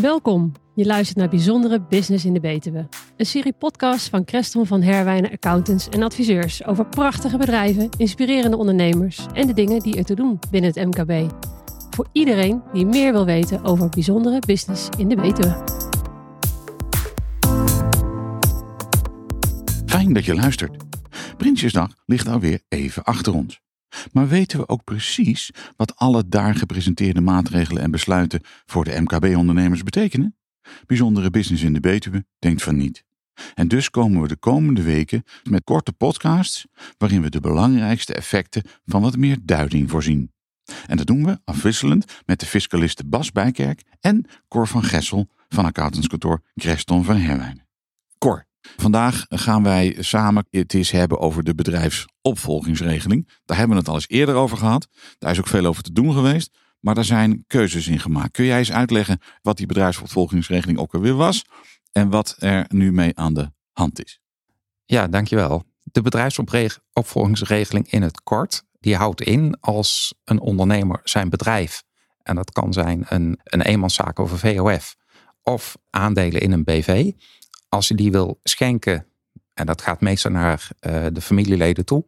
Welkom. Je luistert naar Bijzondere Business in de Betuwe. Een serie podcast van Creston van Herwijnen Accountants en adviseurs over prachtige bedrijven, inspirerende ondernemers en de dingen die er te doen binnen het MKB. Voor iedereen die meer wil weten over bijzondere business in de Betuwe. Fijn dat je luistert. Prinsjesdag ligt alweer even achter ons. Maar weten we ook precies wat alle daar gepresenteerde maatregelen en besluiten voor de MKB-ondernemers betekenen? Bijzondere business in de Betuwe denkt van niet. En dus komen we de komende weken met korte podcasts waarin we de belangrijkste effecten van wat meer duiding voorzien. En dat doen we afwisselend met de fiscalisten Bas Bijkerk en Cor van Gessel van accountantskantoor Creston van Herwijnen. Vandaag gaan wij samen het eens hebben over de bedrijfsopvolgingsregeling. Daar hebben we het al eens eerder over gehad. Daar is ook veel over te doen geweest. Maar daar zijn keuzes in gemaakt. Kun jij eens uitleggen wat die bedrijfsopvolgingsregeling ook alweer was en wat er nu mee aan de hand is? Ja, dankjewel. De bedrijfsopvolgingsregeling in het kort, die houdt in als een ondernemer zijn bedrijf, en dat kan zijn een, een eenmanszaak of een VOF, of aandelen in een BV, als je die wil schenken, en dat gaat meestal naar uh, de familieleden toe,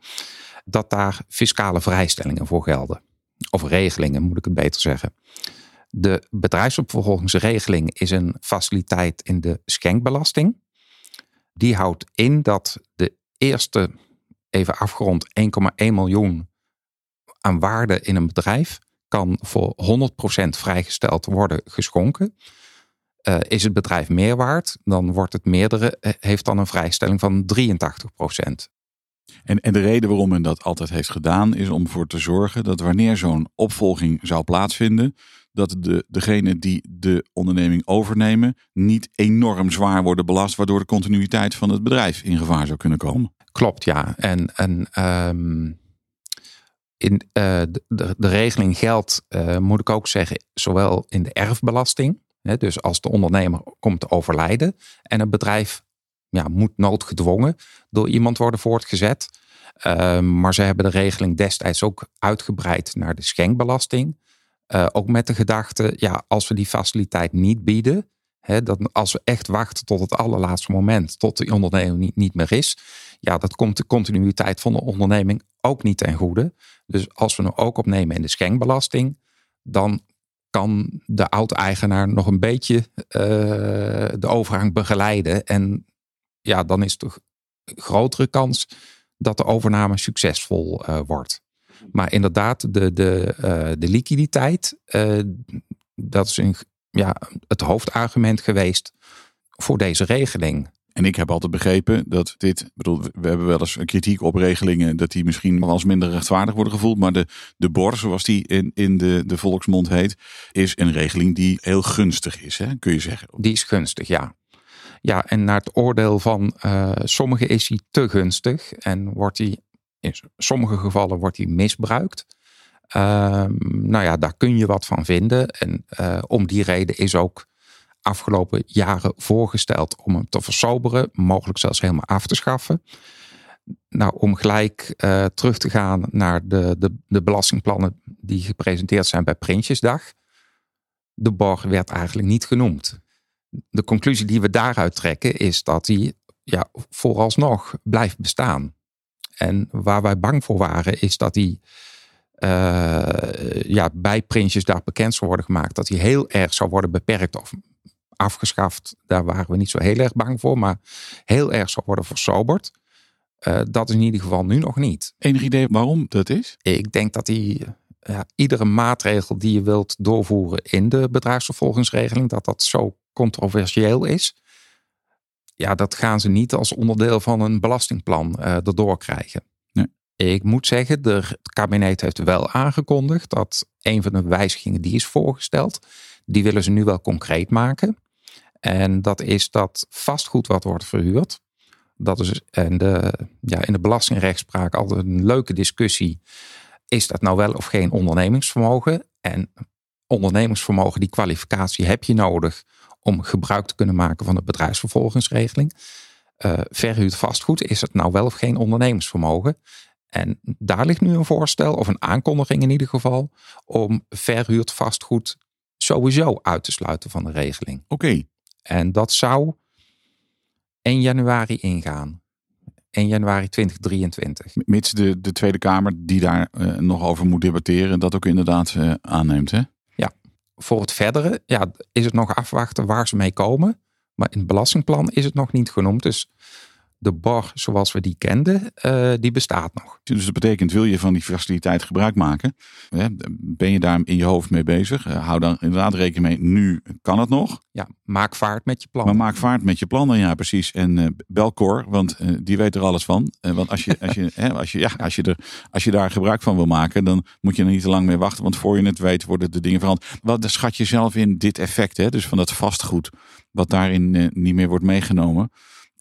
dat daar fiscale vrijstellingen voor gelden. Of regelingen, moet ik het beter zeggen. De bedrijfsopvolgingsregeling is een faciliteit in de schenkbelasting. Die houdt in dat de eerste, even afgerond, 1,1 miljoen aan waarde in een bedrijf kan voor 100% vrijgesteld worden geschonken. Uh, is het bedrijf meer waard, dan wordt het meerdere, eh, heeft dan een vrijstelling van 83 procent. En, en de reden waarom men dat altijd heeft gedaan, is om ervoor te zorgen dat wanneer zo'n opvolging zou plaatsvinden, dat de, degene die de onderneming overnemen niet enorm zwaar worden belast, waardoor de continuïteit van het bedrijf in gevaar zou kunnen komen. Klopt, ja. En, en um, in, uh, de, de, de, regeling geldt, uh, moet ik ook zeggen, zowel in de erfbelasting dus als de ondernemer komt te overlijden en het bedrijf ja, moet noodgedwongen door iemand worden voortgezet. Ehm, maar ze hebben de regeling destijds ook uitgebreid naar de schenkbelasting. Uh, ook met de gedachte, ja, als we die faciliteit niet bieden, hè, dat als we echt wachten tot het allerlaatste moment, tot de onderneming niet, niet meer is, ja, dat komt de continuïteit van de onderneming ook niet ten goede. Dus als we nu ook opnemen in de schenkbelasting, dan kan de oud-eigenaar nog een beetje uh, de overgang begeleiden. En ja, dan is de grotere kans dat de overname succesvol uh, wordt. Maar inderdaad, de, de, uh, de liquiditeit, dat is een, ja, het hoofdargument geweest voor deze regeling. En ik heb altijd begrepen dat dit, bedoel, we hebben wel eens kritiek op regelingen, dat die misschien wel als minder rechtvaardig worden gevoeld. Maar de, de BOR, zoals die in, in de, de volksmond heet, is een regeling die heel gunstig is, hè, kun je zeggen. Die is gunstig, ja. Ja, en naar het oordeel van uh, sommigen is die te gunstig en wordt die, in sommige gevallen wordt die misbruikt. Uh, nou ja, daar kun je wat van vinden. En uh, om die reden is ook afgelopen jaren voorgesteld om hem te versoberen, mogelijk zelfs helemaal af te schaffen. Nou, om gelijk uh, terug te gaan naar de, de, de belastingplannen die gepresenteerd zijn bij Prinsjesdag. De borg werd eigenlijk niet genoemd. De conclusie die we daaruit trekken is dat die ja, vooralsnog blijft bestaan. En waar wij bang voor waren is dat die uh, ja, bij Prinsjesdag bekend zou worden gemaakt. Dat die heel erg zou worden beperkt of afgeschaft. Daar waren we niet zo heel erg bang voor, maar heel erg zou worden versoberd. Uh, dat is in ieder geval nu nog niet. Enig idee waarom dat is? Ik denk dat die, ja, iedere maatregel die je wilt doorvoeren in de bedrijfsvervolgingsregeling, dat dat zo controversieel is. Ja, dat gaan ze niet als onderdeel van een belastingplan uh, erdoor krijgen. Nee. Ik moet zeggen, de, het kabinet heeft wel aangekondigd dat een van de wijzigingen die is voorgesteld, die willen ze nu wel concreet maken. En dat is dat vastgoed wat wordt verhuurd. Dat is en de, ja, in de belastingrechtspraak altijd een leuke discussie. Is dat nou wel of geen ondernemingsvermogen? En ondernemingsvermogen, die kwalificatie heb je nodig om gebruik te kunnen maken van de bedrijfsvervolgingsregeling. Uh, verhuurd vastgoed, is het nou wel of geen ondernemingsvermogen? En daar ligt nu een voorstel, of een aankondiging in ieder geval, om verhuurd vastgoed sowieso uit te sluiten van de regeling. Oké, En dat zou 1 januari ingaan. 1 januari 2023. mits de, de Tweede Kamer die daar eh, nog over moet debatteren, dat ook inderdaad eh, aanneemt. Hè? Voor het verdere ja, is het nog afwachten waar ze mee komen. Maar in het belastingplan is het nog niet genoemd. Dus de BOR zoals we die kenden, eh, die bestaat nog. Dus dat betekent, wil je van die faciliteit gebruik maken, hè, ben je daar in je hoofd mee bezig? Eh, hou dan inderdaad rekening mee, nu kan het nog. Ja, maak vaart met je plan. Maar maak vaart met je plannen, ja precies. En eh bel Cor, want die weet er alles van. Want als je, als, je, hè, als, je, ja, als, je er, als je daar gebruik van wil maken, dan moet je er niet te lang mee wachten. Want voor je het weet worden de dingen veranderd. Wat schat je zelf in dit effect, hè? dus van dat vastgoed, wat daarin niet meer wordt meegenomen.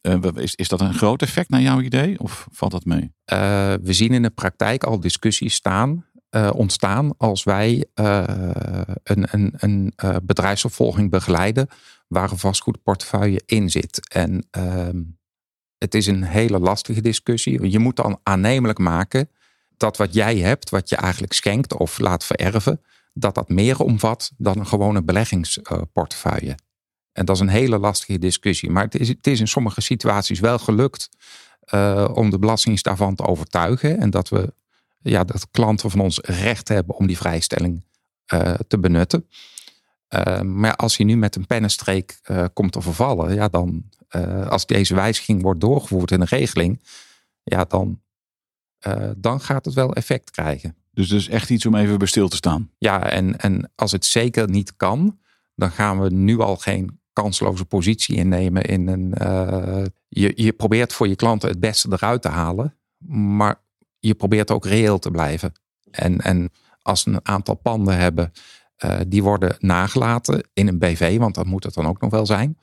Eh, is, is dat een groot effect naar jouw idee? Of valt dat mee? Eh, we zien in de praktijk al discussies staan, eh, ontstaan als wij een, een, een bedrijfsopvolging begeleiden waar een vastgoedportefeuille in zit. En ehm, het is een hele lastige discussie. Je moet dan aannemelijk maken dat wat jij hebt, wat je eigenlijk schenkt of laat vererven, dat dat meer omvat dan een gewone beleggingsportefeuille. En dat is een hele lastige discussie. Maar het is, het is in sommige situaties wel gelukt eh, om de Belastingdienst daarvan te overtuigen. En dat we ja, dat klanten van ons recht hebben om die vrijstelling eh, te benutten. Eh, maar als hij nu met een pennenstreek komt te vervallen, ja, dan als deze wijziging wordt doorgevoerd in een regeling, ja, dan, dan gaat het wel effect krijgen. Dus is echt iets om even bij stil te staan. Ja, en, en als het zeker niet kan, dan gaan we nu al geen kansloze positie innemen in een. eh, je, je probeert voor je klanten het beste eruit te halen, maar je probeert ook reëel te blijven. En, en als een aantal panden hebben, eh, die worden nagelaten in een BV, want dat moet het dan ook nog wel zijn.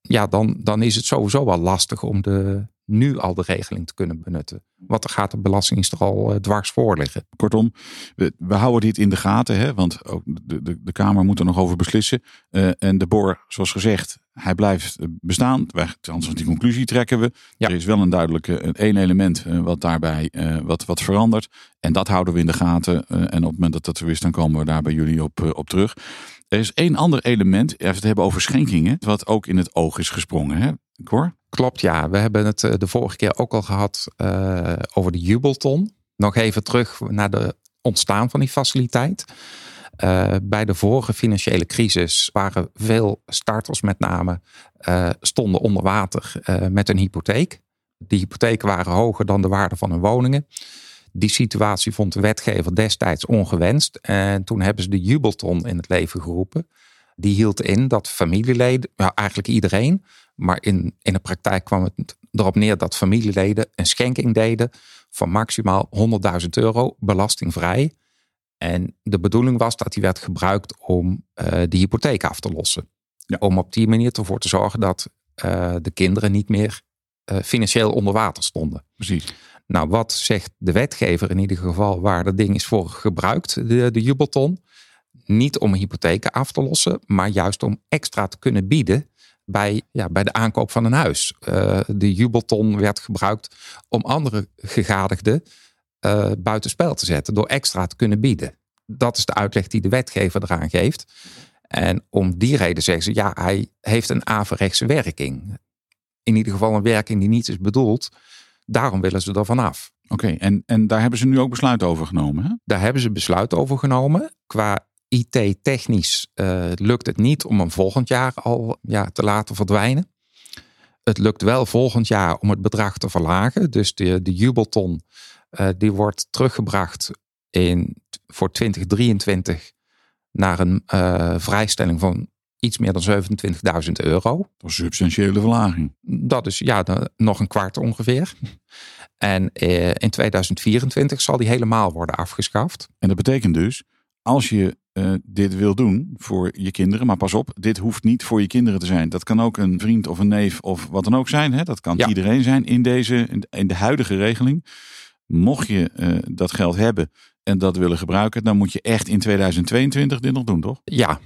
Ja, dan, dan is het sowieso wel lastig om de, nu al de regeling te kunnen benutten. Want dan gaat de Belastingdienst er al eh, dwars voor liggen. Kortom, we, we houden dit in de gaten, hè, want ook de, de, de Kamer moet er nog over beslissen. Eh, en de BOR, zoals gezegd, hij blijft eh, bestaan. Wij, althans, die conclusie trekken we. Ja. Er is wel een duidelijke een één element wat daarbij wat, wat verandert. En dat houden we in de gaten. En op het moment dat dat er is, dan komen we daar bij jullie op, op terug. Er is één ander element, als we het hebben over schenkingen, wat ook in het oog is gesprongen. Hè? Cor? Klopt, ja. We hebben het eh, de vorige keer ook al gehad eh, over de jubelton. Nog even terug naar de ontstaan van die faciliteit. Eh, bij de vorige financiële crisis waren veel starters met name stonden onder water met een hypotheek. Die hypotheken waren hoger dan de waarde van hun woningen. Die situatie vond de wetgever destijds ongewenst. En toen hebben ze de jubelton in het leven geroepen. Die hield in dat familieleden, eigenlijk iedereen, maar in, in de praktijk kwam het erop neer dat familieleden een schenking deden van maximaal 100.000 euro belastingvrij. En de bedoeling was dat die werd gebruikt om eh de hypotheek af te lossen. Ja. Om op die manier ervoor te zorgen dat eh, de kinderen niet meer eh, financieel onder water stonden. Precies. Nou, wat zegt de wetgever in ieder geval waar dat ding is voor gebruikt, de, de jubelton? Niet om hypotheken af te lossen, maar juist om extra te kunnen bieden bij, ja, bij de aankoop van een huis. Eh, de jubelton werd gebruikt om andere gegadigden eh buitenspel te zetten door extra te kunnen bieden. Dat is de uitleg die de wetgever eraan geeft. En om die reden zeggen ze, ja, hij heeft een averechtse werking. In ieder geval een werking die niet is bedoeld. Daarom willen ze er vanaf. Oké, en, en daar hebben ze nu ook besluit over genomen. Hè? Daar hebben ze besluit over genomen. Qua IT-technisch eh, lukt het niet om hem volgend jaar al ja, te laten verdwijnen. Het lukt wel volgend jaar om het bedrag te verlagen. Dus de, de jubelton eh, die wordt teruggebracht in, voor 2023 naar een eh, vrijstelling van iets meer dan 27.000 euro. Dat is een substantiële verlaging. Dat is ja, de- nog een kwart ongeveer. En in 2024 zal die helemaal worden afgeschaft. En dat betekent dus, als je eh, dit wil doen voor je kinderen, maar pas op, dit hoeft niet voor je kinderen te zijn. Dat kan ook een vriend of een neef of wat dan ook zijn. Hè? Dat kan Ja. iedereen zijn in deze, in de huidige regeling. Mocht je eh, dat geld hebben en dat willen gebruiken, dan moet je echt in 2022 dit nog doen, toch? Ja,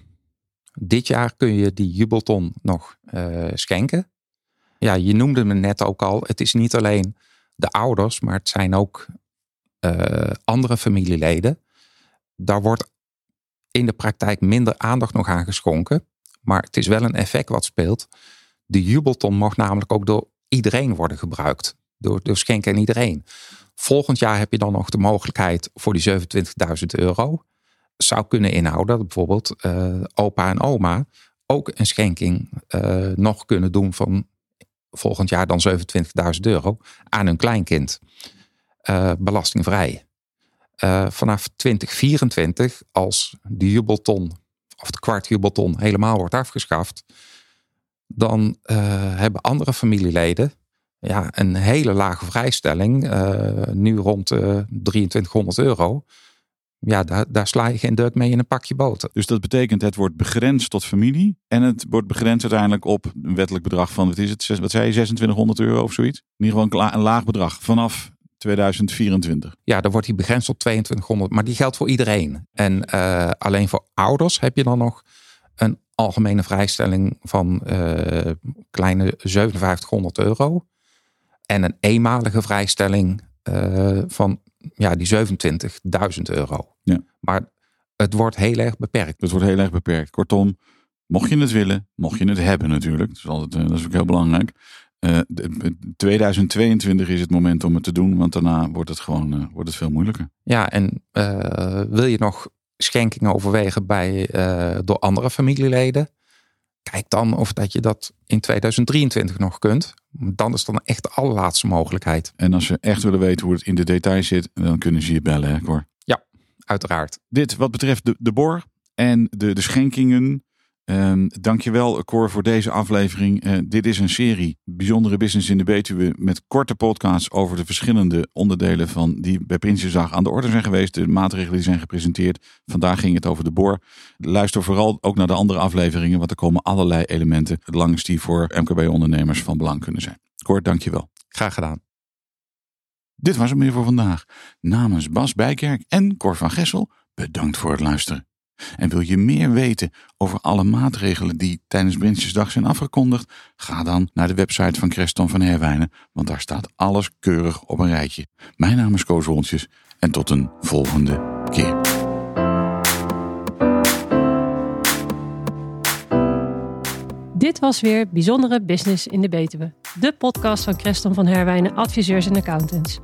dit jaar kun je die jubelton nog eh, schenken. Ja, je noemde me net ook al. Het is niet alleen de ouders, maar het zijn ook andere familieleden. Daar wordt in de praktijk minder aandacht nog aan geschonken. Maar het is wel een effect wat speelt. De jubelton mag namelijk ook door iedereen worden gebruikt. Door, schenken en iedereen. Volgend jaar heb je dan nog de mogelijkheid voor die 27.000 euro. Zou kunnen inhouden dat bijvoorbeeld uh, opa en oma ook een schenking uh, nog kunnen doen van volgend jaar dan 27.000 euro aan hun kleinkind. Uh, belastingvrij. Vanaf 2024, als de jubelton of de kwart jubelton helemaal wordt afgeschaft, dan hebben andere familieleden ja, een hele lage vrijstelling, uh, nu rond uh, eh, 2300 euro. Ja, daar, daar sla je geen deuk mee in een pakje boter. Dus dat betekent het wordt begrensd tot familie. En het wordt begrensd uiteindelijk op een wettelijk bedrag van, wat is het, wat zei je, 2600 euro of zoiets? In ieder geval een laag bedrag vanaf 2024. Ja, dan wordt die begrensd op 2200, maar die geldt voor iedereen. En uh, alleen voor ouders heb je dan nog een algemene vrijstelling van uh, kleine 5700 euro. En een eenmalige vrijstelling uh, van ja, die 27.000 euro. Ja. Maar het wordt heel erg beperkt. Het wordt heel erg beperkt. Kortom, mocht je het willen, mocht je het hebben natuurlijk. Dat is, altijd, dat is ook heel belangrijk. Uh, 2022 is het moment om het te doen, want daarna wordt het gewoon uh, wordt het veel moeilijker. Ja, en uh, wil je nog schenkingen overwegen bij, door andere familieleden? Kijk dan of dat je dat in 2023 nog kunt. Dan is dan echt de allerlaatste mogelijkheid. En als ze echt willen weten hoe het in de details zit, dan kunnen ze je bellen, hè, Cor? Ja, uiteraard. Dit wat betreft de, de bor en de, de schenkingen. Um, dankjewel Cor voor deze aflevering. Uh, dit is een serie Bijzondere Business in de Betuwe met korte podcasts over de verschillende onderdelen van die bij Prinsjesdag aan de orde zijn geweest. De maatregelen die zijn gepresenteerd. Vandaag ging het over de boor. Luister vooral ook naar de andere afleveringen, want er komen allerlei elementen langs die voor MKB-ondernemers van belang kunnen zijn. Cor, dankjewel. Graag gedaan. Dit was het meer voor vandaag. Namens Bas Bijkerk en Cor van Gessel, bedankt voor het luisteren. En wil je meer weten over alle maatregelen die tijdens Prinsjesdag zijn afgekondigd? Ga dan naar de website van Creston van Herwijnen, want daar staat alles keurig op een rijtje. Mijn naam is Koos Woltjes en tot een volgende keer. Dit was weer Bijzondere Business in de Betuwe, de podcast van Creston van Herwijnen Adviseurs en Accountants.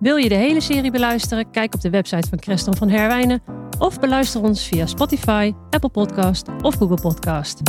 Wil je de hele serie beluisteren? Kijk op de website van Creston van Herwijnen of beluister ons via Spotify, Apple Podcast of Google Podcast.